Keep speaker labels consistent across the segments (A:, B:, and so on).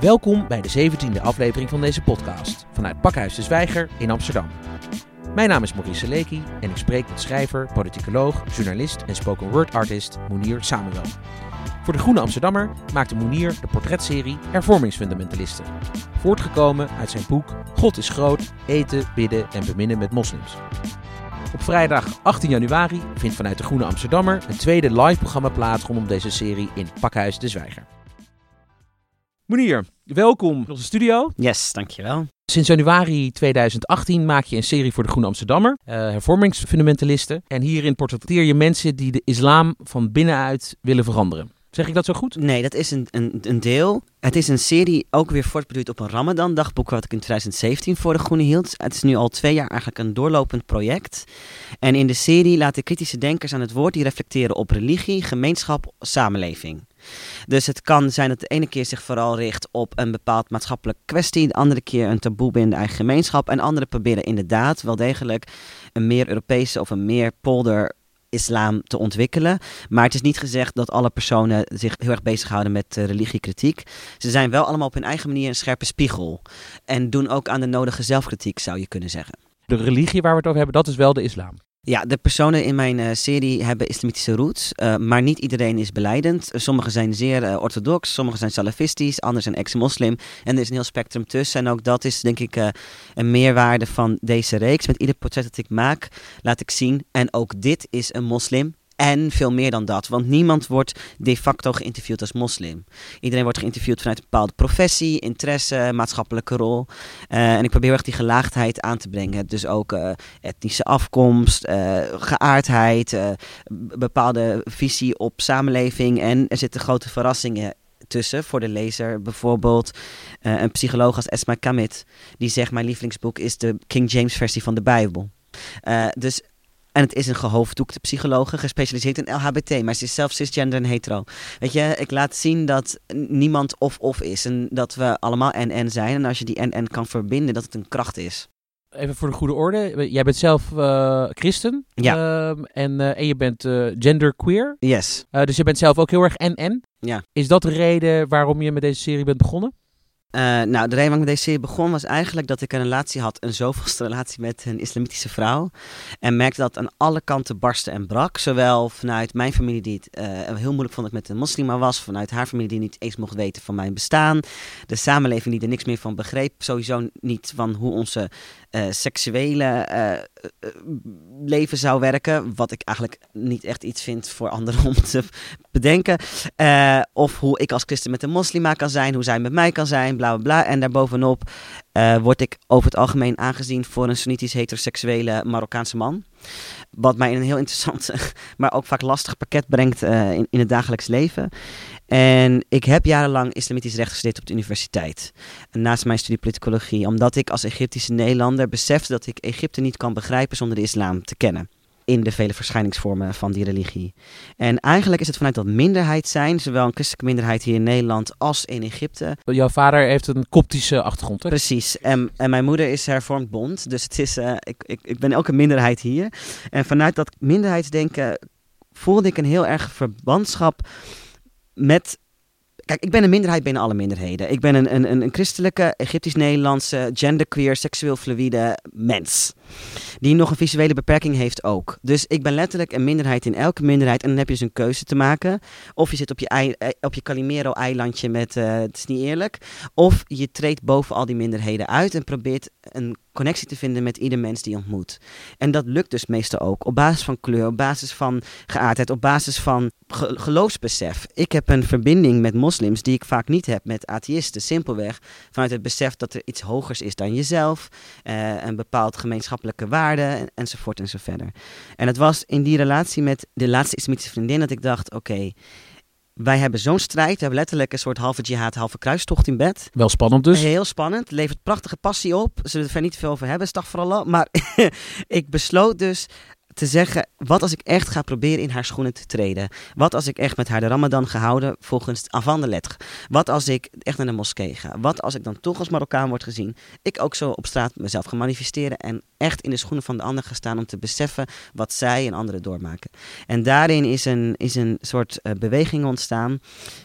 A: Welkom bij de 17e aflevering van deze podcast vanuit Pakhuis de Zwijger in Amsterdam. Mijn naam is Maurice Seleki en ik spreek met schrijver, politicoloog, journalist en spoken word artist Moenier Samuel. Voor de Groene Amsterdammer maakte Moenier de portretserie Hervormingsfundamentalisten, voortgekomen uit zijn boek God is groot, eten, bidden en beminnen met moslims. Op vrijdag 18 januari vindt vanuit de Groene Amsterdammer een tweede live programma plaats rondom deze serie in Pakhuis de Zwijger. Monier, welkom in onze studio.
B: Yes, dankjewel.
A: Sinds januari 2018 maak je een serie voor de Groene Amsterdammer, uh, hervormingsfundamentalisten. En hierin portretteer je mensen die de islam van binnenuit willen veranderen. Zeg ik dat zo goed?
B: Nee, dat is een, een, een deel. Het is een serie ook weer voortbeduurd op een Ramadan-dagboek wat ik in 2017 voor de Groene hield. Het is nu al twee jaar eigenlijk een doorlopend project. En in de serie laten kritische denkers aan het woord die reflecteren op religie, gemeenschap, samenleving. Dus het kan zijn dat de ene keer zich vooral richt op een bepaald maatschappelijk kwestie, de andere keer een taboe binnen de eigen gemeenschap. En anderen proberen inderdaad wel degelijk een meer Europese of een meer polder islam te ontwikkelen. Maar het is niet gezegd dat alle personen zich heel erg bezighouden met uh, religiekritiek. Ze zijn wel allemaal op hun eigen manier een scherpe spiegel. En doen ook aan de nodige zelfkritiek, zou je kunnen zeggen.
A: De religie waar we het over hebben, dat is wel de islam.
B: Ja, de personen in mijn uh, serie hebben islamitische roots, uh, maar niet iedereen is beleidend. Sommigen zijn zeer uh, orthodox, sommigen zijn salafistisch, anderen zijn ex-moslim. En er is een heel spectrum tussen. En ook dat is denk ik een meerwaarde van deze reeks. Met ieder portret dat ik maak, laat ik zien. En ook dit is een moslim. En veel meer dan dat, want niemand wordt de facto geïnterviewd als moslim. Iedereen wordt geïnterviewd vanuit een bepaalde professie, interesse, maatschappelijke rol. Uh, en ik probeer echt die gelaagdheid aan te brengen. Dus ook uh, etnische afkomst, uh, geaardheid, bepaalde visie op samenleving. En er zitten grote verrassingen tussen voor de lezer. Bijvoorbeeld een psycholoog als Esma Kamit, die zegt: Mijn lievelingsboek is de King James versie van de Bijbel. dus en het is een gehoofddoekte psychologe, gespecialiseerd in LHBT. Maar ze is zelf cisgender en hetero. Weet je, ik laat zien dat niemand of-of is. En dat we allemaal en-en zijn. En als je die en-en kan verbinden, dat het een kracht is.
A: Even voor de goede orde. Jij bent zelf uh, christen.
B: Ja.
A: Uh, en, uh, en je bent genderqueer.
B: Yes.
A: dus je bent zelf ook heel erg en-en.
B: Ja.
A: Is dat de reden waarom je met deze serie bent begonnen?
B: Uh, nou, de reden waarom ik deze serie begon was eigenlijk dat ik een relatie had, een zoveelste relatie met een islamitische vrouw. En merkte dat aan alle kanten barstte en brak. Zowel vanuit mijn familie die het uh, heel moeilijk vond dat ik met een moslima was. Vanuit haar familie die niet eens mocht weten van mijn bestaan. De samenleving die er niks meer van begreep. Sowieso niet van hoe onze uh, seksuele leven zou werken. Wat ik eigenlijk niet echt iets vind voor anderen om te bedenken. of hoe ik als christen met een moslima kan zijn. Hoe zij met mij kan zijn bla bla bla. En daarbovenop uh, word ik over het algemeen aangezien voor een sunnitisch heteroseksuele Marokkaanse man. Wat mij in een heel interessant, maar ook vaak lastig pakket brengt uh, in, in het dagelijks leven. En ik heb jarenlang islamitisch recht gestudeerd op de universiteit. Naast mijn studie politicologie. Omdat ik als Egyptische Nederlander besefte dat ik Egypte niet kan begrijpen zonder de islam te kennen in de vele verschijningsvormen van die religie. En eigenlijk is het vanuit dat minderheid zijn, zowel een christelijke minderheid hier in Nederland als in Egypte.
A: Jouw vader heeft een koptische achtergrond, hè?
B: Precies. En, en mijn moeder is hervormd bond, dus het is, uh, ik, ik, ik ben ook een minderheid hier. En vanuit dat minderheidsdenken voelde ik een heel erg verbandschap met Kijk, ik ben een minderheid binnen alle minderheden. Ik ben een, een, een christelijke, Egyptisch-Nederlandse, genderqueer, seksueel fluïde mens. Die nog een visuele beperking heeft ook. Dus ik ben letterlijk een minderheid in elke minderheid. En dan heb je dus een keuze te maken. Of je zit op je, eh, op je Calimero-eilandje met uh, het is niet eerlijk. Of je treedt boven al die minderheden uit en probeert een connectie te vinden met ieder mens die ontmoet. En dat lukt dus meestal ook op basis van kleur, op basis van geaardheid, op basis van ge geloofsbesef. Ik heb een verbinding met moslims die ik vaak niet heb met atheïsten. Simpelweg vanuit het besef dat er iets hogers is dan jezelf, uh, een bepaald gemeenschappelijke waarde enzovoort en zo verder. En het was in die relatie met de laatste islamitische vriendin dat ik dacht, oké, wij hebben zo'n strijd. We hebben letterlijk een soort halve jihad, halve kruistocht in bed.
A: Wel spannend dus.
B: Heel spannend. Levert prachtige passie op. Zullen we er niet veel over hebben, toch vooral. Maar ik besloot dus te zeggen, wat als ik echt ga proberen in haar schoenen te treden? Wat als ik echt met haar de ramadan ga houden volgens avant de? Wat als ik echt naar de moskee ga? Wat als ik dan toch als Marokkaan word gezien? Ik ook zo op straat mezelf ga manifesteren en echt in de schoenen van de ander ga staan om te beseffen wat zij en anderen doormaken. En daarin is een, is een soort uh, beweging ontstaan.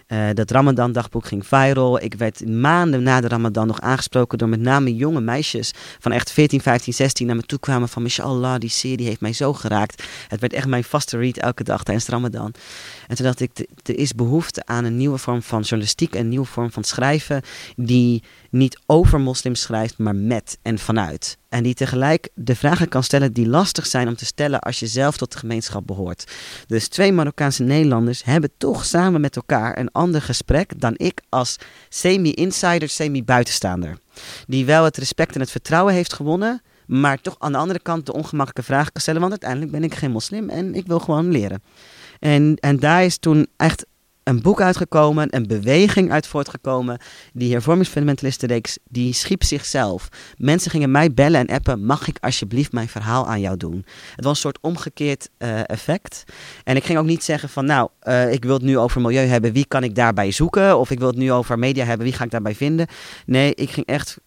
B: Uh, dat Ramadan dagboek ging viral. Ik werd maanden na de Ramadan nog aangesproken door met name jonge meisjes van echt 14, 15, 16 naar me toe kwamen van mashallah, die serie heeft mij zo geraakt. Het werd echt mijn vaste read elke dag tijdens Ramadan. En toen dacht ik, er is behoefte aan een nieuwe vorm van journalistiek, een nieuwe vorm van schrijven die niet over moslims schrijft, maar met en vanuit. En die tegelijk de vragen kan stellen die lastig zijn om te stellen als je zelf tot de gemeenschap behoort. Dus twee Marokkaanse Nederlanders hebben toch samen met elkaar een ander gesprek dan ik als semi-insider, semi-buitenstaander. Die wel het respect en het vertrouwen heeft gewonnen, maar toch aan de andere kant de ongemakkelijke vraag stellen, want uiteindelijk ben ik geen moslim en ik wil gewoon leren. En, en daar is toen echt een boek uitgekomen, een beweging uit voortgekomen. Die hervormingsfundamentalistenreeks, die schiep zichzelf. Mensen gingen mij bellen en appen, mag ik alsjeblieft mijn verhaal aan jou doen? Het was een soort omgekeerd uh, effect. En ik ging ook niet zeggen van, nou, uh, ik wil het nu over milieu hebben, wie kan ik daarbij zoeken? Of ik wil het nu over media hebben, wie ga ik daarbij vinden? Nee, ik ging echt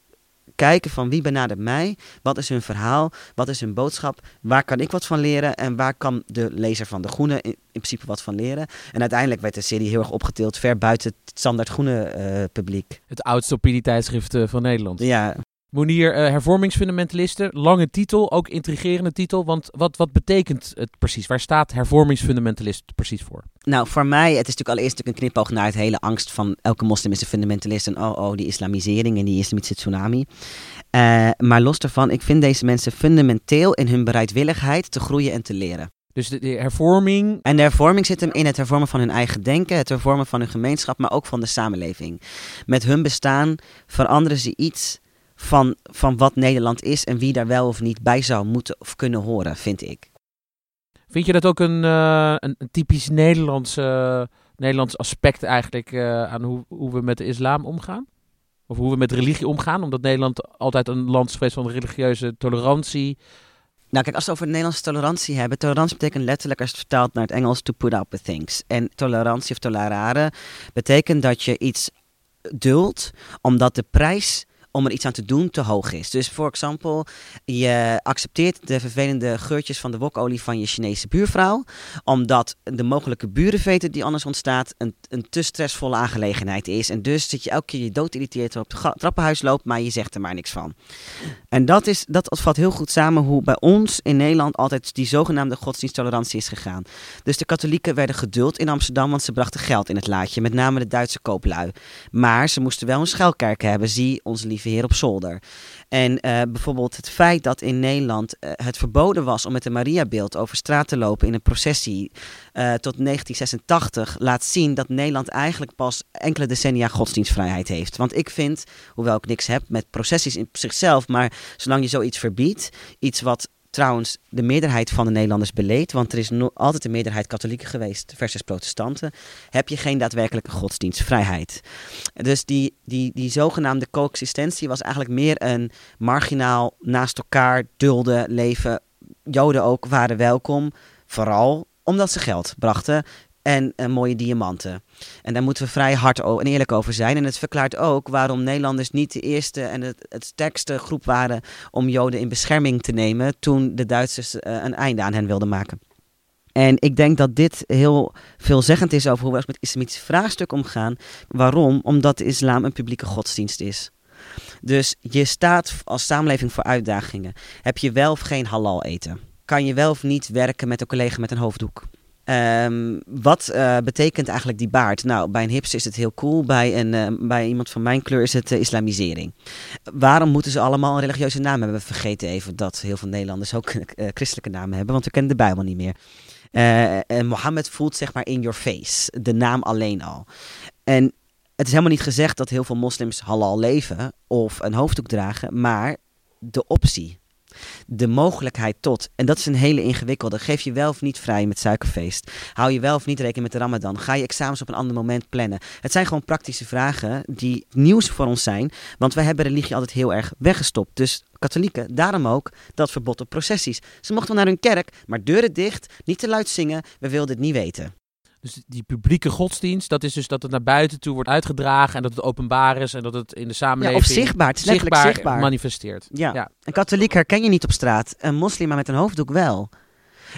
B: kijken van wie benadert mij, wat is hun verhaal, wat is hun boodschap, waar kan ik wat van leren en waar kan de lezer van De Groene in, principe wat van leren. En uiteindelijk werd de serie heel erg opgetild ver buiten het standaard Groene uh, publiek.
A: Het oudste opinietijdschrift uh, van Nederland.
B: Ja,
A: Monier, uh, hervormingsfundamentalisten, lange titel, ook intrigerende titel. Want wat, wat betekent het precies? Waar staat hervormingsfundamentalist precies voor?
B: Nou, voor mij, het is natuurlijk allereerst een knipoog naar het hele angst van elke moslim is een fundamentalist. En oh, oh, die islamisering en die islamitische tsunami. Uh, maar los daarvan, ik vind deze mensen fundamenteel in hun bereidwilligheid te groeien en te leren.
A: Dus de, de, hervorming.
B: En de hervorming zit hem in het hervormen van hun eigen denken, het hervormen van hun gemeenschap, maar ook van de samenleving. Met hun bestaan veranderen ze iets van, van wat Nederland is en wie daar wel of niet bij zou moeten of kunnen horen, vind ik.
A: Vind je dat ook een, uh, een, een, typisch Nederlands, uh, Nederlands aspect eigenlijk uh, aan hoe, hoe we met de islam omgaan? Of hoe we met religie omgaan? Omdat Nederland altijd een land is geweest van religieuze tolerantie.
B: Nou kijk, als we over Nederlandse tolerantie hebben. Tolerantie betekent letterlijk, als het vertaald naar het Engels, to put up with things. En tolerantie of tolerare betekent dat je iets duldt omdat de prijs om er iets aan te doen te hoog is. Dus voor example, je accepteert de vervelende geurtjes van de wokolie van je Chinese buurvrouw, omdat de mogelijke burenveten die anders ontstaat een, een te stressvolle aangelegenheid is. En dus zit je elke keer je dood irriteert op het trappenhuis loopt, maar je zegt er maar niks van. En dat, is, dat vat heel goed samen hoe bij ons in Nederland altijd die zogenaamde godsdiensttolerantie is gegaan. Dus de katholieken werden geduld in Amsterdam, want ze brachten geld in het laadje, met name de Duitse kooplui. Maar ze moesten wel een schuilkerk hebben, zie onze lieve heer op zolder. En uh, bijvoorbeeld het feit dat in Nederland uh, het verboden was om met een Mariabeeld over straat te lopen in een processie uh, tot 1986 laat zien dat Nederland eigenlijk pas enkele decennia godsdienstvrijheid heeft. Want ik vind, hoewel ik niks heb met processies in zichzelf, maar zolang je zoiets verbiedt, iets wat trouwens de meerderheid van de Nederlanders beleed, want er is no altijd een meerderheid katholieken geweest versus protestanten, heb je geen daadwerkelijke godsdienstvrijheid. Dus die, die, die zogenaamde coexistentie was eigenlijk meer een marginaal naast elkaar dulden leven. Joden ook waren welkom, vooral omdat ze geld brachten en uh, mooie diamanten. En daar moeten we vrij hard en eerlijk over zijn. En het verklaart ook waarom Nederlanders niet de eerste en het, het sterkste groep waren om Joden in bescherming te nemen toen de Duitsers uh, een einde aan hen wilden maken. En ik denk dat dit heel veelzeggend is over hoe we met islamitische vraagstuk omgaan. Waarom? Omdat de islam een publieke godsdienst is. Dus je staat als samenleving voor uitdagingen. Heb je wel of geen halal eten? Kan je wel of niet werken met een collega met een hoofddoek? Um, wat uh, betekent eigenlijk die baard? Nou, bij een hipster is het heel cool. Bij, een, uh, bij iemand van mijn kleur is het uh, islamisering. Waarom moeten ze allemaal een religieuze naam hebben? We vergeten even dat heel veel Nederlanders ook christelijke namen hebben, want we kennen de Bijbel niet meer. en Mohammed voelt zeg maar in your face, de naam alleen al. En het is helemaal niet gezegd dat heel veel moslims halal leven of een hoofddoek dragen, maar de optie De mogelijkheid tot. En dat is een hele ingewikkelde. Geef je wel of niet vrij met suikerfeest? Hou je wel of niet rekening met de ramadan? Ga je examens op een ander moment plannen? Het zijn gewoon praktische vragen die nieuws voor ons zijn. Want wij hebben religie altijd heel erg weggestopt. Dus katholieken, daarom ook dat verbod op processies. Ze mochten naar hun kerk, maar deuren dicht, niet te luid zingen. We wilden het niet weten.
A: Dus die publieke godsdienst, dat is dus dat het naar buiten toe wordt uitgedragen en dat het openbaar is en dat het in de samenleving
B: Ja, of zichtbaar. Het is letterlijk
A: zichtbaar,
B: zichtbaar.
A: manifesteert.
B: Ja.
A: Ja.
B: Een katholiek herken je niet op straat. Een moslima met een hoofddoek wel.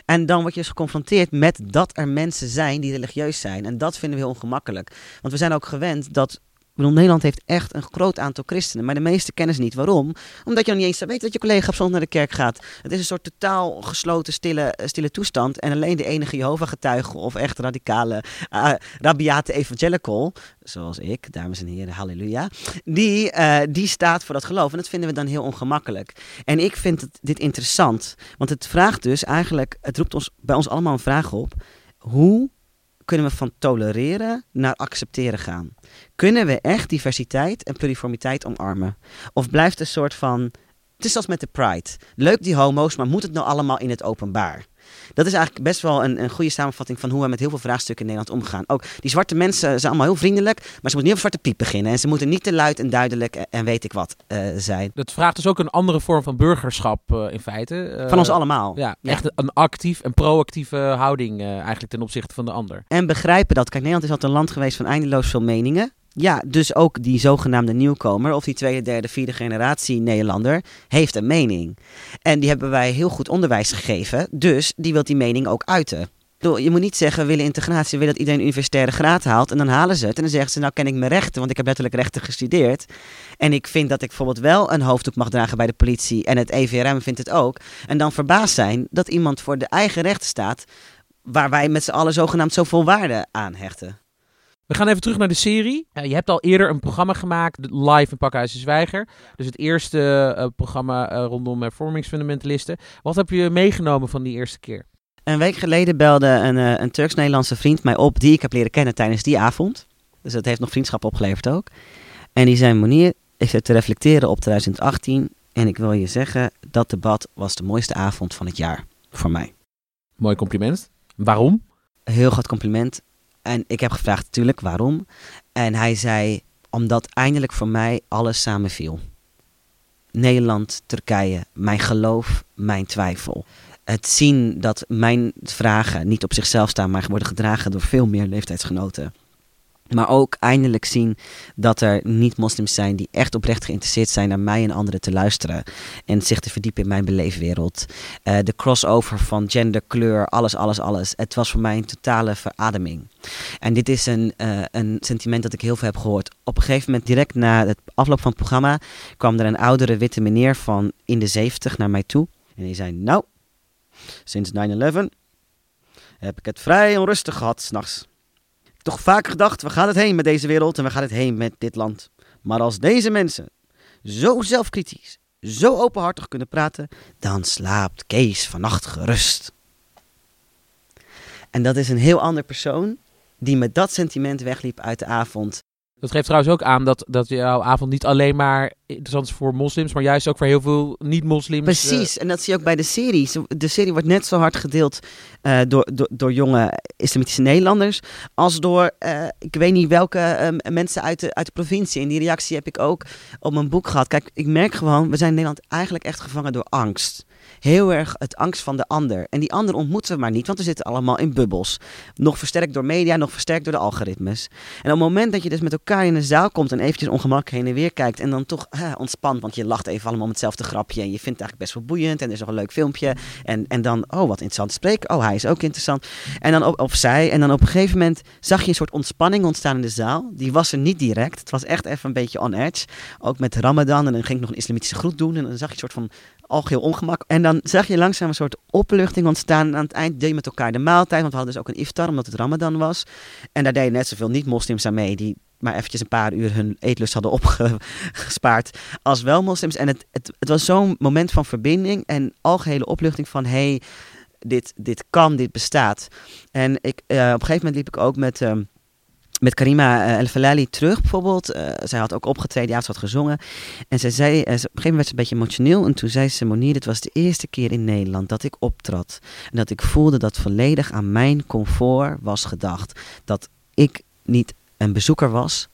B: En dan word je dus geconfronteerd met dat er mensen zijn die religieus zijn. En dat vinden we heel ongemakkelijk. Want we zijn ook gewend dat. Ik bedoel, Nederland heeft echt een groot aantal christenen, maar de meeste kennen ze niet. Waarom? Omdat je nog niet eens weet dat je collega op zondag naar de kerk gaat. Het is een soort totaal gesloten, stille, stille toestand. En alleen de enige Jehovah-getuige of echt radicale, uh, rabiate evangelical, zoals ik, dames en heren, halleluja, die, eh, die staat voor dat geloof. En dat vinden we dan heel ongemakkelijk. En ik vind het, dit interessant, want het vraagt dus eigenlijk, het roept ons, bij ons allemaal een vraag op. Hoe kunnen we van tolereren naar accepteren gaan? Kunnen we echt diversiteit en pluriformiteit omarmen? Of blijft het een soort van. Het is zoals met de Pride. Leuk die homo's, maar moet het nou allemaal in het openbaar? Dat is eigenlijk best wel een, een goede samenvatting van hoe we met heel veel vraagstukken in Nederland omgaan. Ook die zwarte mensen zijn allemaal heel vriendelijk, maar ze moeten niet op zwarte piep beginnen. En ze moeten niet te luid en duidelijk en, en weet ik wat uh, zijn.
A: Dat vraagt dus ook een andere vorm van burgerschap uh, in feite.
B: Uh, van ons allemaal.
A: Ja, ja, echt een actief en proactieve houding eigenlijk ten opzichte van de ander.
B: En begrijpen dat. Kijk, Nederland is altijd een land geweest van eindeloos veel meningen. Ja, dus ook die zogenaamde nieuwkomer, of die tweede, derde, vierde generatie Nederlander, heeft een mening. En die hebben wij heel goed onderwijs gegeven, dus die wil die mening ook uiten. Je moet niet zeggen, we willen integratie, we willen dat iedereen een universitaire graad haalt. En dan halen ze het en dan zeggen ze, nou ken ik mijn rechten, want ik heb letterlijk rechten gestudeerd. En ik vind dat ik bijvoorbeeld wel een hoofddoek mag dragen bij de politie en het EVRM vindt het ook. En dan verbaasd zijn dat iemand voor de eigen rechten staat, waar wij met z'n allen zogenaamd zoveel waarde aan hechten.
A: We gaan even terug naar de serie. Uh, je hebt al eerder een programma gemaakt, live in Pakhuis de Zwijger. Dus het eerste uh, programma uh, rondom hervormingsfundamentalisten. Wat heb je meegenomen van die eerste keer?
B: Een week geleden belde een, een Turks-Nederlandse vriend mij op, die ik heb leren kennen tijdens die avond. Dus dat heeft nog vriendschap opgeleverd ook. En die zei, Monier, ik zit te reflecteren op 2018 en ik wil je zeggen, dat debat was de mooiste avond van het jaar voor mij.
A: Mooi compliment. Waarom?
B: Heel groot compliment. En ik heb gevraagd natuurlijk waarom. En hij zei, omdat eindelijk voor mij alles samenviel. Nederland, Turkije, mijn geloof, mijn twijfel. Het zien dat mijn vragen niet op zichzelf staan, maar worden gedragen door veel meer leeftijdsgenoten. Maar ook eindelijk zien dat er niet-moslims zijn die echt oprecht geïnteresseerd zijn naar mij en anderen te luisteren. En zich te verdiepen in mijn beleefwereld. Uh, de crossover van gender, kleur, alles, alles, alles. Het was voor mij een totale verademing. En dit is een, uh, een sentiment dat ik heel veel heb gehoord. Op een gegeven moment, direct na het afloop van het programma, kwam er een oudere witte meneer van in de 70 naar mij toe. En die zei: Nou, sinds 9-11 heb ik het vrij onrustig gehad s'nachts toch vaak gedacht, we gaan het heen met deze wereld en we gaan het heen met dit land. Maar als deze mensen zo zelfkritisch, zo openhartig kunnen praten, dan slaapt Kees vannacht gerust. En dat is een heel ander persoon die met dat sentiment wegliep uit de avond.
A: Dat geeft trouwens ook aan dat, dat jouw avond niet alleen maar interessant is voor moslims, maar juist ook voor heel veel niet-moslims.
B: Precies, uh... en dat zie je ook bij de serie. De serie wordt net zo hard gedeeld uh, door, door, door, jonge islamitische Nederlanders als door, uh, ik weet niet welke mensen uit de, uit de provincie. En die reactie heb ik ook op mijn boek gehad. Kijk, ik merk gewoon, we zijn in Nederland eigenlijk echt gevangen door angst heel erg het angst van de ander. En die ander ontmoeten we maar niet, want we zitten allemaal in bubbels. Nog versterkt door media, nog versterkt door de algoritmes. En op het moment dat je dus met elkaar in een zaal komt en eventjes ongemakkelijk heen en weer kijkt en dan toch ontspant, want je lacht even allemaal om hetzelfde grapje en je vindt het eigenlijk best wel boeiend en er is nog een leuk filmpje. En, en dan, oh wat interessant spreken, oh hij is ook interessant. En dan op, op zij, en dan op een gegeven moment zag je een soort ontspanning ontstaan in de zaal. Die was er niet direct, het was echt even een beetje on edge. Ook met Ramadan en dan ging ik nog een islamitische groet doen en dan zag je een soort van algeheel ongemak. En dan zag je langzaam een soort opluchting ontstaan. Aan het eind deel je met elkaar de maaltijd, want we hadden dus ook een iftar, omdat het Ramadan was. En daar deden net zoveel niet-moslims aan mee, die maar eventjes een paar uur hun eetlust hadden opgespaard, als wel moslims. En het, het, het was zo'n moment van verbinding en algehele opluchting van, hey, dit, dit kan, dit bestaat. En ik, uh, op een gegeven moment liep ik ook met... Uh, met Karima uh, El Falali terug bijvoorbeeld. Uh, zij had ook opgetreden, ja, ze had gezongen. En zij zei, uh, op een gegeven moment werd ze een beetje emotioneel. En toen zei ze, Monier, dit was de eerste keer in Nederland dat ik optrad. En dat ik voelde dat volledig aan mijn comfort was gedacht. Dat ik niet een bezoeker was,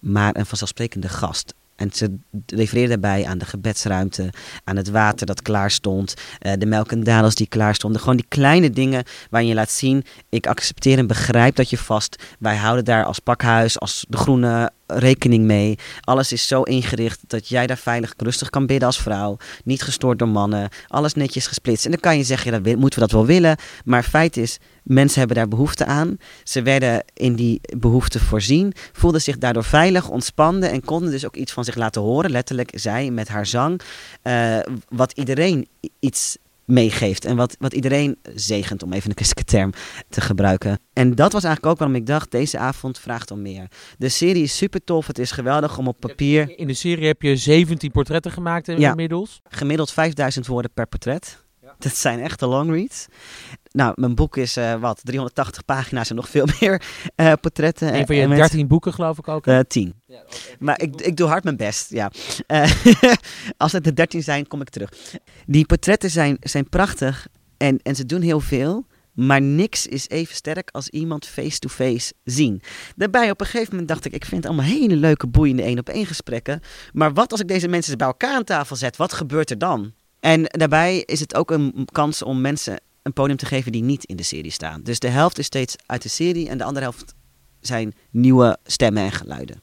B: maar een vanzelfsprekende gast. En ze refereerde daarbij aan de gebedsruimte, aan het water dat klaar stond, uh, de melk en dadels die klaar stonden. Gewoon die kleine dingen waarin je laat zien, ik accepteer en begrijp dat je vast. Wij houden daar als pakhuis, als de groene rekening mee. Alles is zo ingericht dat jij daar veilig rustig kan bidden als vrouw. Niet gestoord door mannen. Alles netjes gesplitst. En dan kan je zeggen, ja, dat moeten we dat wel willen. Maar feit is, mensen hebben daar behoefte aan. Ze werden in die behoefte voorzien. Voelden zich daardoor veilig, ontspanden. En konden dus ook iets van zich laten horen. Letterlijk zij met haar zang. Uh, wat iedereen iets meegeeft. En wat, wat iedereen zegent, om even een christelijke term te gebruiken. En dat was eigenlijk ook waarom ik dacht, deze avond vraagt om meer. De serie is super tof, het is geweldig om op papier...
A: In de serie heb je 17 portretten gemaakt inmiddels.
B: Gemiddeld 5000 woorden per portret. Ja. Dat zijn echte long reads. Nou, mijn boek is uh, wat, 380 pagina's en nog veel meer uh, portretten.
A: Een van je 13 boeken geloof ik ook?
B: Uh, 10. Ja, maar ik, ik doe hard mijn best, ja. als het er 13 zijn, kom ik terug. Die portretten zijn, zijn prachtig en, en ze doen heel veel. Maar niks is even sterk als iemand face-to-face -face zien. Daarbij op een gegeven moment dacht ik, ik vind het allemaal hele leuke, boeiende één-op-één gesprekken. Maar wat als ik deze mensen bij elkaar aan tafel zet? Wat gebeurt er dan? En daarbij is het ook een kans om mensen een podium te geven die niet in de serie staan. Dus de helft is steeds uit de serie en de andere helft zijn nieuwe stemmen en geluiden.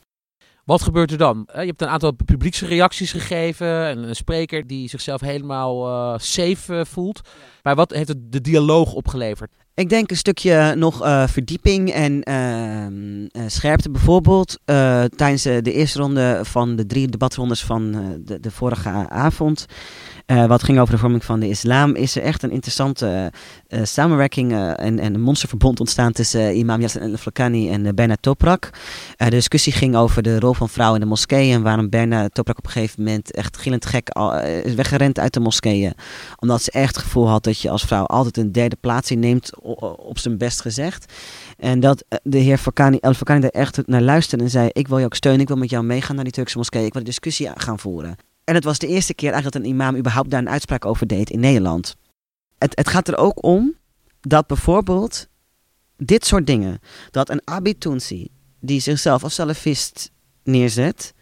A: Wat gebeurt er dan? Je hebt een aantal publieksreacties gegeven. Een spreker die zichzelf helemaal uh, safe uh, voelt. Maar wat heeft het de dialoog opgeleverd?
B: Ik denk een stukje nog uh, verdieping en uh, scherpte. Bijvoorbeeld tijdens de eerste ronde van de drie debatrondes van de, de, vorige avond. Wat ging over de vorming van de islam. Is er echt een interessante samenwerking en, en, een monsterverbond ontstaan tussen imam Yassin al-Flakani en Berna Toprak. de discussie ging over de rol van vrouwen in de moskee. En waarom Berna Toprak op een gegeven moment echt gillend gek is weggerend uit de moskeeën. Omdat ze echt het gevoel had dat je als vrouw altijd een derde plaats inneemt op zijn best gezegd. En dat eh, de heer Fakani, El Fakani daar echt naar luisterde en zei: Ik wil je ook steunen, ik wil met jou meegaan naar die Turkse moskee, ik wil een discussie gaan voeren. En het was de eerste keer eigenlijk dat een imam überhaupt daar een uitspraak over deed in Nederland. Het, het gaat er ook om dat bijvoorbeeld dit soort dingen, dat een Abitunsi die zichzelf als salafist neerzet,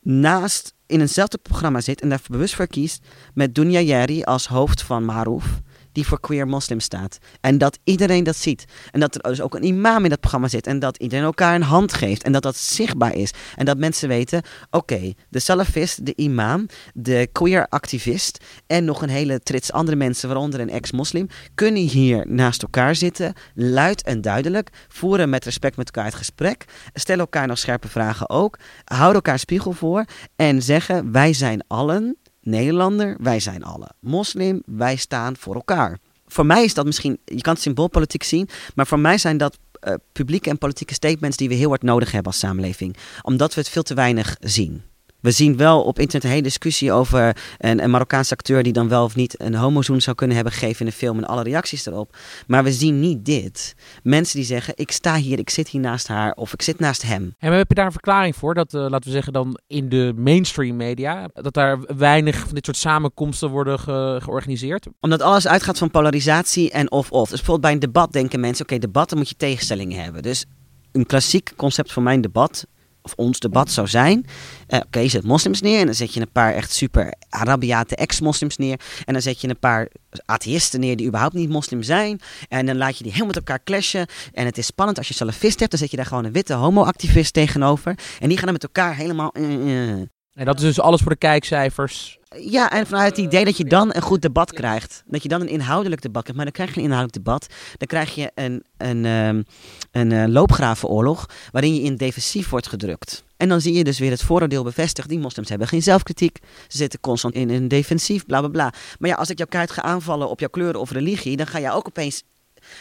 B: naast in eenzelfde programma zit en daar bewust voor kiest met Dunya als hoofd van Maruf die voor queer moslims staat. En dat iedereen dat ziet. En dat er dus ook een imam in dat programma zit. En dat iedereen elkaar een hand geeft. En dat dat zichtbaar is. En dat mensen weten, oké, de salafist, de imam, de queer activist en nog een hele trits andere mensen, waaronder een ex-moslim, kunnen hier naast elkaar zitten, luid en duidelijk, voeren met respect met elkaar het gesprek, stellen elkaar nog scherpe vragen ook, houden elkaar spiegel voor en zeggen, wij zijn allen Nederlander, wij zijn alle moslim, wij staan voor elkaar. Voor mij is dat misschien, je kan het symboolpolitiek zien, maar voor mij zijn dat uh, publieke en politieke statements die we heel hard nodig hebben als samenleving. Omdat we het veel te weinig zien. We zien wel op internet een hele discussie over een, een Marokkaanse acteur die dan wel of niet een homozoen zou kunnen hebben gegeven in de film en alle reacties erop. Maar we zien niet dit. Mensen die zeggen, ik sta hier, ik zit hier naast haar of ik zit naast hem.
A: En we hebben daar een verklaring voor dat, uh, laten we zeggen dan in de mainstream media, dat daar weinig van dit soort samenkomsten worden ge georganiseerd?
B: Omdat alles uitgaat van polarisatie en of-of. Dus bijvoorbeeld bij een debat denken mensen, oké, okay, debatten moet je tegenstellingen hebben. Dus een klassiek concept voor mijn debat of ons debat zou zijn. Uh, Oké, okay, zet moslims neer en dan zet je een paar echt super Arabiate ex-moslims neer. En dan zet je een paar atheïsten neer die überhaupt niet moslim zijn. En dan laat je die helemaal met elkaar clashen. En het is spannend als je salafist hebt, dan zet je daar gewoon een witte homo-activist tegenover. En die gaan dan met elkaar helemaal... Uh,
A: en dat is dus alles voor de kijkcijfers.
B: Ja, en vanuit het idee dat je dan een goed debat krijgt. Dat je dan een inhoudelijk debat krijgt. Maar dan krijg je een inhoudelijk debat. Dan krijg je een, een, um, een uh, loopgravenoorlog waarin je in defensief wordt gedrukt. En dan zie je dus weer het vooroordeel bevestigd. Die moslims hebben geen zelfkritiek. Ze zitten constant in een defensief, bla bla bla. Maar ja, als ik jouw kaart ga aanvallen op jouw kleur of religie, dan ga jij ook opeens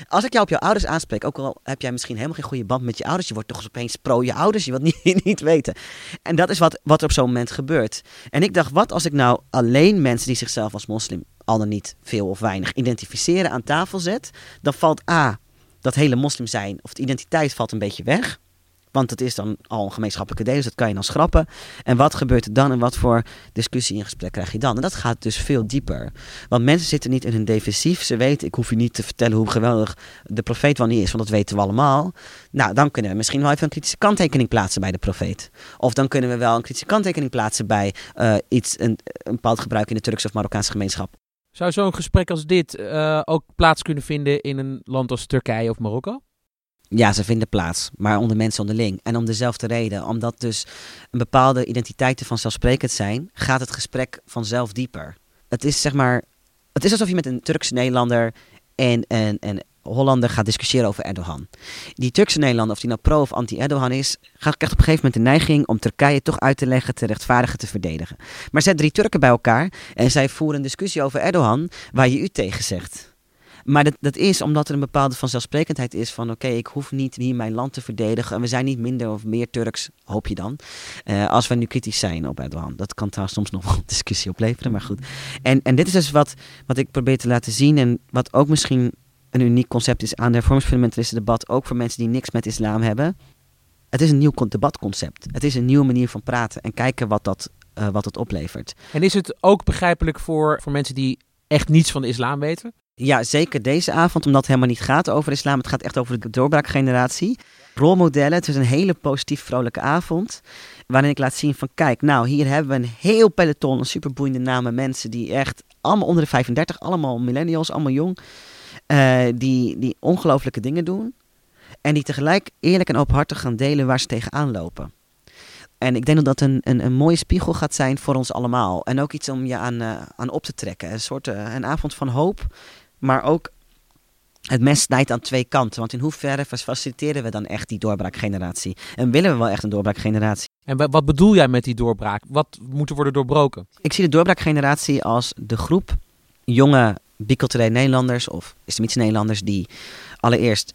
B: als ik jou op jouw ouders aanspreek, ook al heb jij misschien helemaal geen goede band met je ouders, je wordt toch eens opeens pro je ouders, je wilt niet, niet weten. En dat is wat, wat er op zo'n moment gebeurt. En ik dacht, wat als ik nou alleen mensen die zichzelf als moslim al dan niet veel of weinig identificeren aan tafel zet, dan valt A. dat hele moslim zijn of de identiteit valt een beetje weg. Want het is dan al een gemeenschappelijke deel, dus dat kan je dan schrappen. En wat gebeurt er dan en wat voor discussie en gesprek krijg je dan? En dat gaat dus veel dieper. Want mensen zitten niet in hun defensief. Ze weten, ik hoef je niet te vertellen hoe geweldig de profeet wel niet is, want dat weten we allemaal. Nou, dan kunnen we misschien wel even een kritische kanttekening plaatsen bij de profeet. Of dan kunnen we wel een kritische kanttekening plaatsen bij uh, iets, een, een bepaald gebruik in de Turkse of Marokkaanse gemeenschap.
A: Zou zo'n gesprek als dit uh, ook plaats kunnen vinden in een land als Turkije of Marokko?
B: Ja, ze vinden plaats, maar onder mensen onderling. En om dezelfde reden, omdat dus een bepaalde identiteiten vanzelfsprekend zijn, gaat het gesprek vanzelf dieper. Het is zeg maar, het is alsof je met een Turkse Nederlander en een, een Hollander gaat discussiëren over Erdogan. Die Turkse Nederlander, of die nou pro of anti-Erdogan is, krijgt op een gegeven moment de neiging om Turkije toch uit te leggen, te rechtvaardigen, te verdedigen. Maar zet drie Turken bij elkaar en zij voeren een discussie over Erdogan waar je u tegen zegt. Maar dat, dat is omdat er een bepaalde vanzelfsprekendheid is van oké, ik hoef niet hier mijn land te verdedigen. En we zijn niet minder of meer Turks, hoop je dan, uh, als we nu kritisch zijn op Erdogan. Dat kan trouwens soms nog wel een discussie opleveren, maar goed. En, en dit is dus wat, wat ik probeer te laten zien en wat ook misschien een uniek concept is aan de hervormingsfundamentalisten debat, ook voor mensen die niks met islam hebben. Het is een nieuw debatconcept. Het is een nieuwe manier van praten en kijken wat dat, uh, wat het oplevert.
A: En is het ook begrijpelijk voor, voor mensen die echt niets van de islam weten?
B: Ja, zeker deze avond, omdat het helemaal niet gaat over islam. Het gaat echt over de doorbraakgeneratie. Rolmodellen, het is een hele positief vrolijke avond. Waarin ik laat zien van, kijk, nou, hier hebben we een heel peloton, een superboeiende namen mensen die echt allemaal onder de 35, allemaal millennials, allemaal jong. Uh, die, die ongelooflijke dingen doen. En die tegelijk eerlijk en openhartig gaan delen waar ze tegenaan lopen. En ik denk dat dat een, een, een mooie spiegel gaat zijn voor ons allemaal. En ook iets om je aan, uh, aan op te trekken. Een soort uh, een avond van hoop maar ook het mes snijdt aan twee kanten. Want in hoeverre faciliteren we dan echt die doorbraakgeneratie? En willen we wel echt een doorbraakgeneratie?
A: En wat bedoel jij met die doorbraak? Wat moet er worden doorbroken?
B: Ik zie de doorbraakgeneratie als de groep jonge biculturele Nederlanders of islamitische Nederlanders die allereerst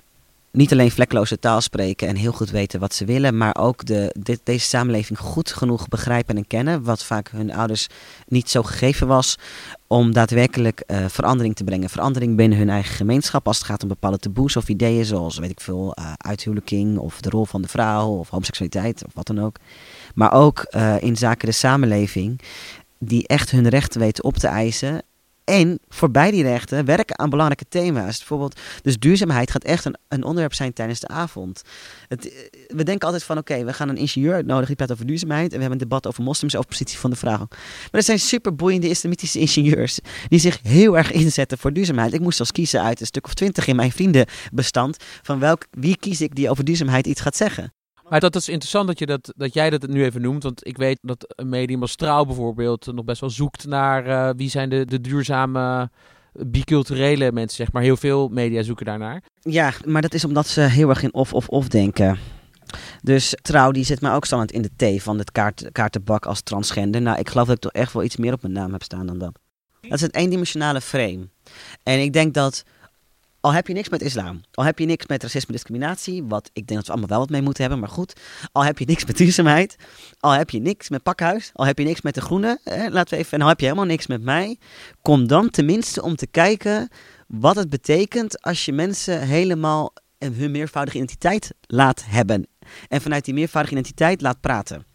B: niet alleen vlekloze taal spreken en heel goed weten wat ze willen, maar ook de, deze samenleving goed genoeg begrijpen en kennen, wat vaak hun ouders niet zo gegeven was, om daadwerkelijk uh, verandering te brengen. Verandering binnen hun eigen gemeenschap als het gaat om bepaalde taboes of ideeën zoals, weet ik veel, uh, uithuwelijking of de rol van de vrouw of homoseksualiteit of wat dan ook. Maar ook uh, in zaken de samenleving die echt hun rechten weten op te eisen en voorbij die rechten werken aan belangrijke thema's. Bijvoorbeeld, dus duurzaamheid gaat echt een, een onderwerp zijn tijdens de avond. Het, eh, we denken altijd van, oké, we gaan een ingenieur uitnodigen die praat over duurzaamheid. En we hebben een debat over moslims, over positie van de vrouw. Maar er zijn superboeiende islamitische ingenieurs die zich heel erg inzetten voor duurzaamheid. Ik moest zelfs kiezen uit een stuk of twintig in mijn vriendenbestand van welk, wie kies ik die over duurzaamheid iets gaat zeggen.
A: Maar dat is interessant dat, je dat, dat jij dat nu even noemt. Want ik weet dat een medium als Trouw bijvoorbeeld nog best wel zoekt naar uh, wie zijn de, de duurzame biculturele mensen, zeg maar. Heel veel media zoeken daarnaar.
B: Ja, maar dat is omdat ze heel erg in of-of-of denken. Dus Trouw die zit mij ook standaard in de T van het kaart, kaartenbak als transgender. Nou, ik geloof dat ik toch echt wel iets meer op mijn naam heb staan dan dat. Dat is het eendimensionale frame. En ik denk dat al heb je niks met islam, al heb je niks met racisme discriminatie, wat ik denk dat we allemaal wel wat mee moeten hebben, maar goed. Al heb je niks met duurzaamheid, al heb je niks met pakhuis, al heb je niks met de groene, laten we even, en al heb je helemaal niks met mij. Kom dan tenminste om te kijken wat het betekent als je mensen helemaal hun meervoudige identiteit laat hebben. En vanuit die meervoudige identiteit laat praten.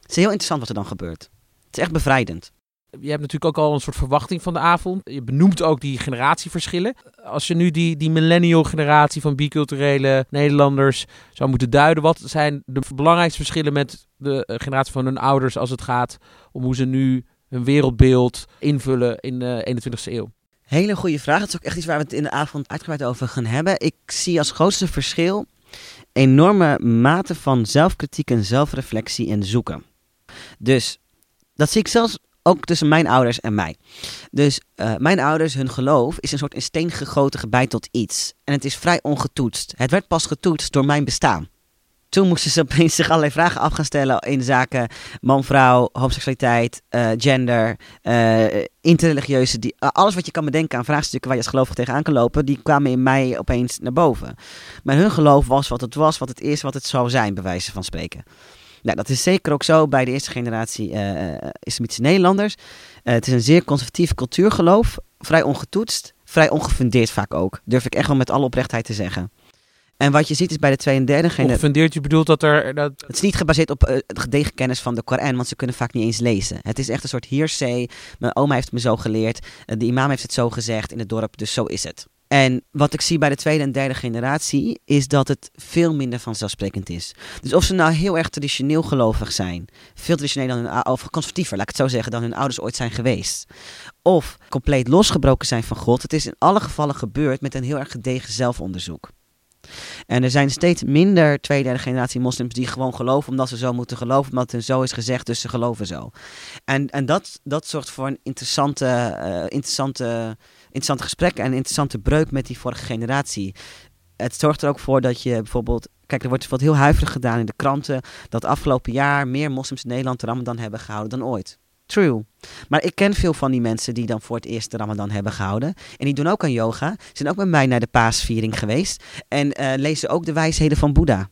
B: Het is heel interessant wat er dan gebeurt. Het is echt bevrijdend.
A: Je hebt natuurlijk ook al een soort verwachting van de avond. Je benoemt ook die generatieverschillen. Als je nu die, die millennial generatie van biculturele Nederlanders zou moeten duiden, wat zijn de belangrijkste verschillen met de eh, generatie van hun ouders als het gaat om hoe ze nu hun wereldbeeld invullen in de 21ste eeuw?
B: Hele goede vraag. Dat is ook echt iets waar we het in de avond uitgebreid over gaan hebben. Ik zie als grootste verschil enorme mate van zelfkritiek en zelfreflectie en zoeken. Dus dat zie ik zelfs ook tussen mijn ouders en mij. Dus uh, mijn ouders, hun geloof is een soort in steen gegoten gebijt tot iets. En het is vrij ongetoetst. Het werd pas getoetst door mijn bestaan. Toen moesten ze opeens zich allerlei vragen af gaan stellen in zaken man-vrouw, homoseksualiteit, uh, gender, uh, interreligieuze. Die, alles wat je kan bedenken aan vraagstukken waar je als gelovig tegenaan kan lopen, die kwamen in mij opeens naar boven. Maar hun geloof was wat het was, wat het is, wat het zou zijn, bij wijze van spreken. Nou, dat is zeker ook zo bij de eerste generatie uh, islamitische Nederlanders. Uh, het is een zeer conservatief cultuurgeloof, vrij ongetoetst, vrij ongefundeerd vaak ook. Durf ik echt wel met alle oprechtheid te zeggen. En wat je ziet is bij de tweede en derde generatie...
A: Ongefundeerd, je bedoelt dat er... Dat...
B: Het is niet gebaseerd op uh, gedegen kennis van de Koran, want ze kunnen vaak niet eens lezen. Het is echt een soort hearsay. Mijn oma heeft me zo geleerd, de imam heeft het zo gezegd in het dorp, dus zo is het. En wat ik zie bij de tweede en derde generatie is dat het veel minder vanzelfsprekend is. Dus of ze nou heel erg traditioneel gelovig zijn, veel traditioneler dan hun, of conservatiever, laat ik het zo zeggen, dan hun ouders ooit zijn geweest. Of compleet losgebroken zijn van God. Het is in alle gevallen gebeurd met een heel erg gedegen zelfonderzoek. En er zijn steeds minder tweede derde generatie moslims die gewoon geloven omdat ze zo moeten geloven, omdat het zo is gezegd, dus ze geloven zo. En, en dat, dat zorgt voor een interessante, uh, interessante interessante gesprekken en een interessante breuk met die vorige generatie. Het zorgt er ook voor dat je bijvoorbeeld. Kijk, er wordt wat heel huiverig gedaan in de kranten. dat afgelopen jaar meer moslims in Nederland de Ramadan hebben gehouden dan ooit. True. Maar ik ken veel van die mensen die dan voor het eerst de Ramadan hebben gehouden. En die doen ook aan yoga. Zijn ook met mij naar de paasviering geweest. En uh, lezen ook de wijsheden van Boeddha.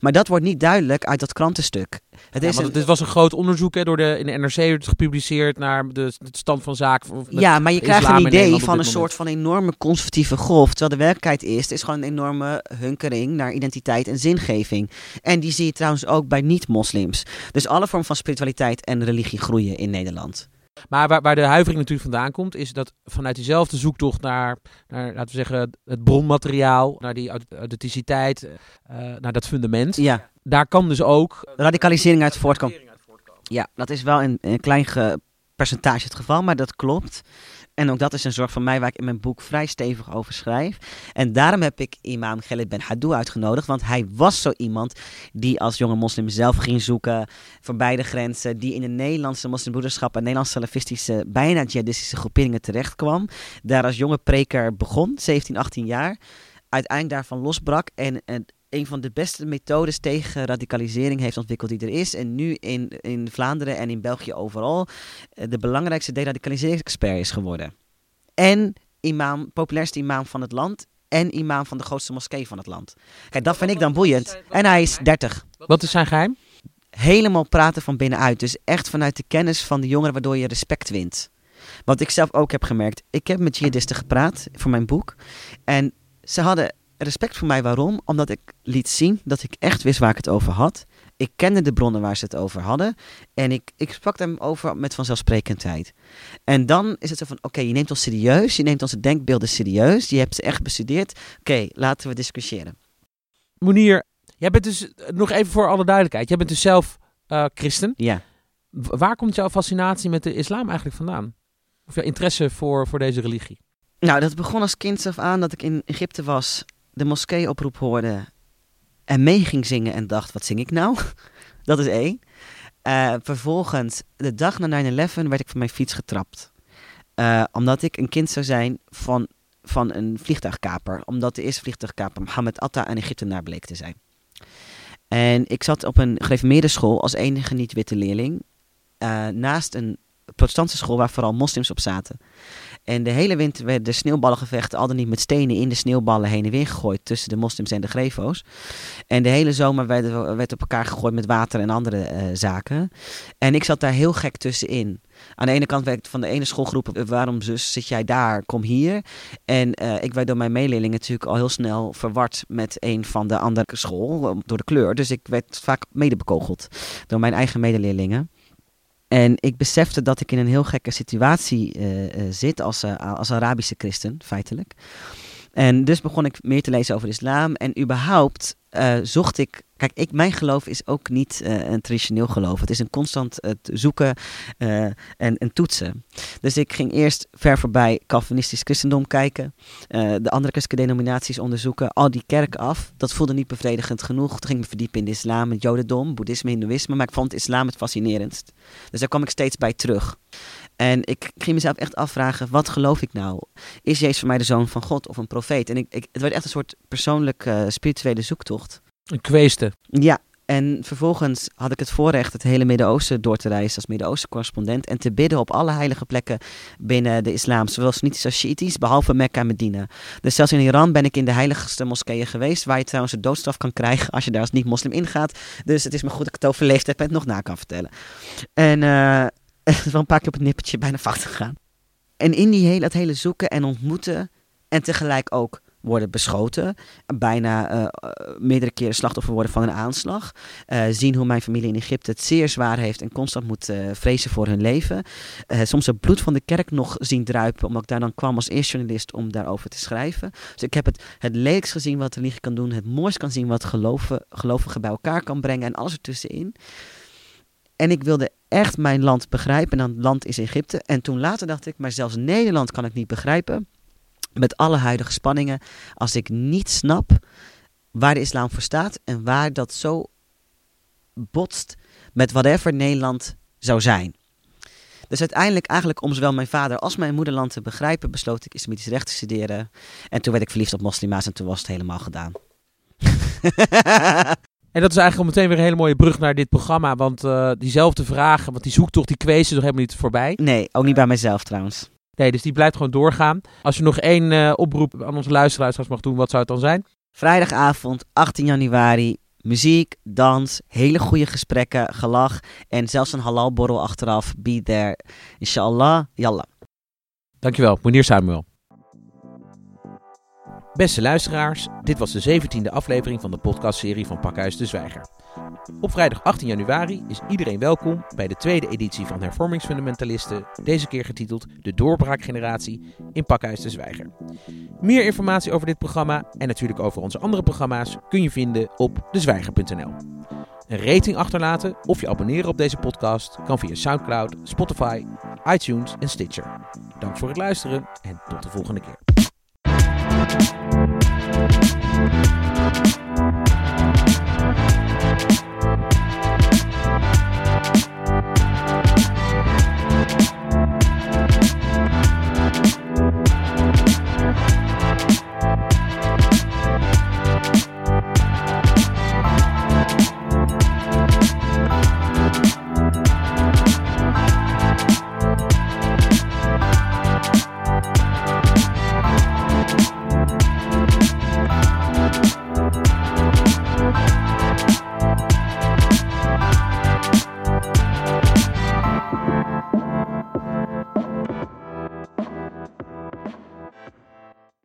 B: Maar dat wordt niet duidelijk uit dat krantenstuk.
A: Het is dit was een groot onderzoek hè, door de, in de NRC gepubliceerd naar de, de stand van zaken.
B: Ja, maar je krijgt een idee van een soort van enorme conservatieve golf. Terwijl de werkelijkheid is, het is gewoon een enorme hunkering naar identiteit en zingeving. En die zie je trouwens ook bij niet-moslims. Dus alle vormen van spiritualiteit en religie groeien in Nederland.
A: Maar waar, waar, de huivering natuurlijk vandaan komt, is dat vanuit diezelfde zoektocht naar, naar laten we zeggen, het bronmateriaal, naar die authenticiteit, uh, naar dat fundament. Ja. Daar kan dus ook
B: radicalisering uit voortkomen. Ja, dat is wel in een klein percentage het geval, maar dat klopt. En ook dat is een zorg van mij waar ik in mijn boek vrij stevig over schrijf. En daarom heb ik imam Khalid Ben Hadou uitgenodigd. Want hij was zo iemand die als jonge moslim zelf ging zoeken voor beide grenzen. Die in de Nederlandse moslimbroederschap en Nederlandse salafistische, bijna jihadistische groeperingen terecht kwam. Daar als jonge preker begon, 17, 18 jaar. Uiteindelijk daarvan losbrak en, en een van de beste methodes tegen radicalisering heeft ontwikkeld die er is. En nu in, in Vlaanderen en in België overal eh, de belangrijkste deradicaliseringsexpert is geworden. En imam, populairste imam van het land en imam van de grootste moskee van het land. Kijk, dat vind ik dan boeiend. En hij is 30.
A: Wat is zijn geheim?
B: Helemaal praten van binnenuit. Dus echt vanuit de kennis van de jongeren, waardoor je respect wint. Wat ik zelf ook heb gemerkt. Ik heb met jihadisten gepraat voor mijn boek. En ze hadden respect voor mij. Waarom? Omdat ik liet zien dat ik echt wist waar ik het over had. Ik kende de bronnen waar ze het over hadden. En ik, ik sprak hem over met vanzelfsprekendheid. En dan is het zo van, oké, je neemt ons serieus. Je neemt onze denkbeelden serieus. Je hebt ze echt bestudeerd. Oké, laten we discussiëren.
A: Monier, jij bent dus, nog even voor alle duidelijkheid. Jij bent dus zelf uh, christen.
B: Ja.
A: Waar komt jouw fascinatie met de islam eigenlijk vandaan? Of jouw interesse voor, voor deze religie?
B: Nou, dat begon als kind af aan dat ik in Egypte was de moskeeoproep hoorde en mee ging zingen en dacht, wat zing ik nou? dat is één. Uh, vervolgens, de dag na 9-11 werd ik van mijn fiets getrapt. Uh, omdat ik een kind zou zijn van, van een vliegtuigkaper. Omdat de eerste vliegtuigkaper Mohammed Atta een Egyptenaar bleek te zijn. En ik zat op een gereformeerde school als enige niet-witte leerling. Uh, naast een protestantse school waar vooral moslims op zaten. En de hele winter werden de sneeuwballengevechten al dan niet met stenen in de sneeuwballen heen en weer gegooid tussen de moslims en de grefo's. En de hele zomer werd, werd op elkaar gegooid met water en andere uh, zaken. En ik zat daar heel gek tussenin. Aan de ene kant werd van de ene schoolgroep, eh, waarom zus zit jij daar, kom hier. En uh, ik werd door mijn meeleerlingen natuurlijk al heel snel verward met een van de andere school, door de kleur. Dus ik werd vaak medebekogeld door mijn eigen medeleerlingen. En ik besefte dat ik in een heel gekke situatie uh, uh, zit als, uh, als Arabische christen, feitelijk. En dus begon ik meer te lezen over de islam. En überhaupt zocht ik Kijk, ik, mijn geloof is ook niet uh, een traditioneel geloof. Het is een constant uh, zoeken uh, en, en, toetsen. Dus ik ging eerst ver voorbij Calvinistisch christendom kijken. de andere christelijke denominaties onderzoeken. Al die kerken af. Dat voelde niet bevredigend genoeg. Toen ging ik me verdiepen in de islam, het jodendom, boeddhisme, hindoeïsme. Maar ik vond islam het fascinerendst. Dus daar kwam ik steeds bij terug. En ik ging mezelf echt afvragen, wat geloof ik nou? Is Jezus voor mij de zoon van God of een profeet? En ik, ik het werd echt een soort persoonlijke spirituele zoektocht.
A: Een kweeste.
B: Ja, en vervolgens had ik het voorrecht het hele Midden-Oosten door te reizen als Midden-Oosten correspondent. En te bidden op alle heilige plekken binnen de islam. Zowel Sunnitisch als Shiïtisch, behalve Mekka en Medina. Dus zelfs in Iran ben ik in de heiligste moskeeën geweest. Waar je trouwens de doodstraf kan krijgen als je daar als niet-moslim ingaat. Dus het is me goed dat ik het overleefd heb en het nog na kan vertellen. En uh, het is een paar keer op het nippertje bijna fout gegaan. En in die hele, dat hele zoeken en ontmoeten. En tegelijk ook worden beschoten. Bijna uh, meerdere keren slachtoffer worden van een aanslag. Uh, zien hoe mijn familie in Egypte het zeer zwaar heeft en constant moet vrezen voor hun leven. soms het bloed van de kerk nog zien druipen, omdat ik daar dan kwam als eerste journalist om daarover te schrijven. Dus ik heb het, het lelijkst gezien wat religie kan doen, het mooist kan zien wat geloven, gelovigen bij elkaar kan brengen en alles ertussenin. En ik wilde echt mijn land begrijpen. En dan land is Egypte. En toen later dacht ik, maar zelfs Nederland kan ik niet begrijpen. Met alle huidige spanningen. Als ik niet snap waar de islam voor staat. En waar dat zo botst met whatever Nederland zou zijn. Dus uiteindelijk, eigenlijk om zowel mijn vader als mijn moederland te begrijpen, besloot ik islamitisch recht te studeren. En toen werd ik verliefd op moslima's en toen was het helemaal gedaan.
A: En dat is eigenlijk meteen weer een hele mooie brug naar dit programma. Want uh, diezelfde vragen, want die zoektocht, die is nog helemaal niet voorbij.
B: Nee, ook niet bij mijzelf trouwens.
A: Nee, dus die blijft gewoon doorgaan. Als je nog één uh, oproep aan onze luisteraars mag doen, wat zou het dan zijn?
B: Vrijdagavond, 18 januari. Muziek, dans, hele goede gesprekken, gelach en zelfs een halalborrel achteraf. Be there. Inshallah, yallah.
A: Dankjewel, meneer Samuel. Beste luisteraars, dit was de 17e aflevering van de podcastserie van Pakhuis de Zwijger. Op vrijdag 18 januari is iedereen welkom bij de tweede editie van Hervormingsfundamentalisten, deze keer getiteld De Doorbraakgeneratie in Pakhuis de Zwijger. Meer informatie over dit programma en natuurlijk over onze andere programma's kun je vinden op dezwijger.nl. Een rating achterlaten of je abonneren op deze podcast kan via SoundCloud, Spotify, iTunes en Stitcher. Dank voor het luisteren en tot de volgende keer. Thank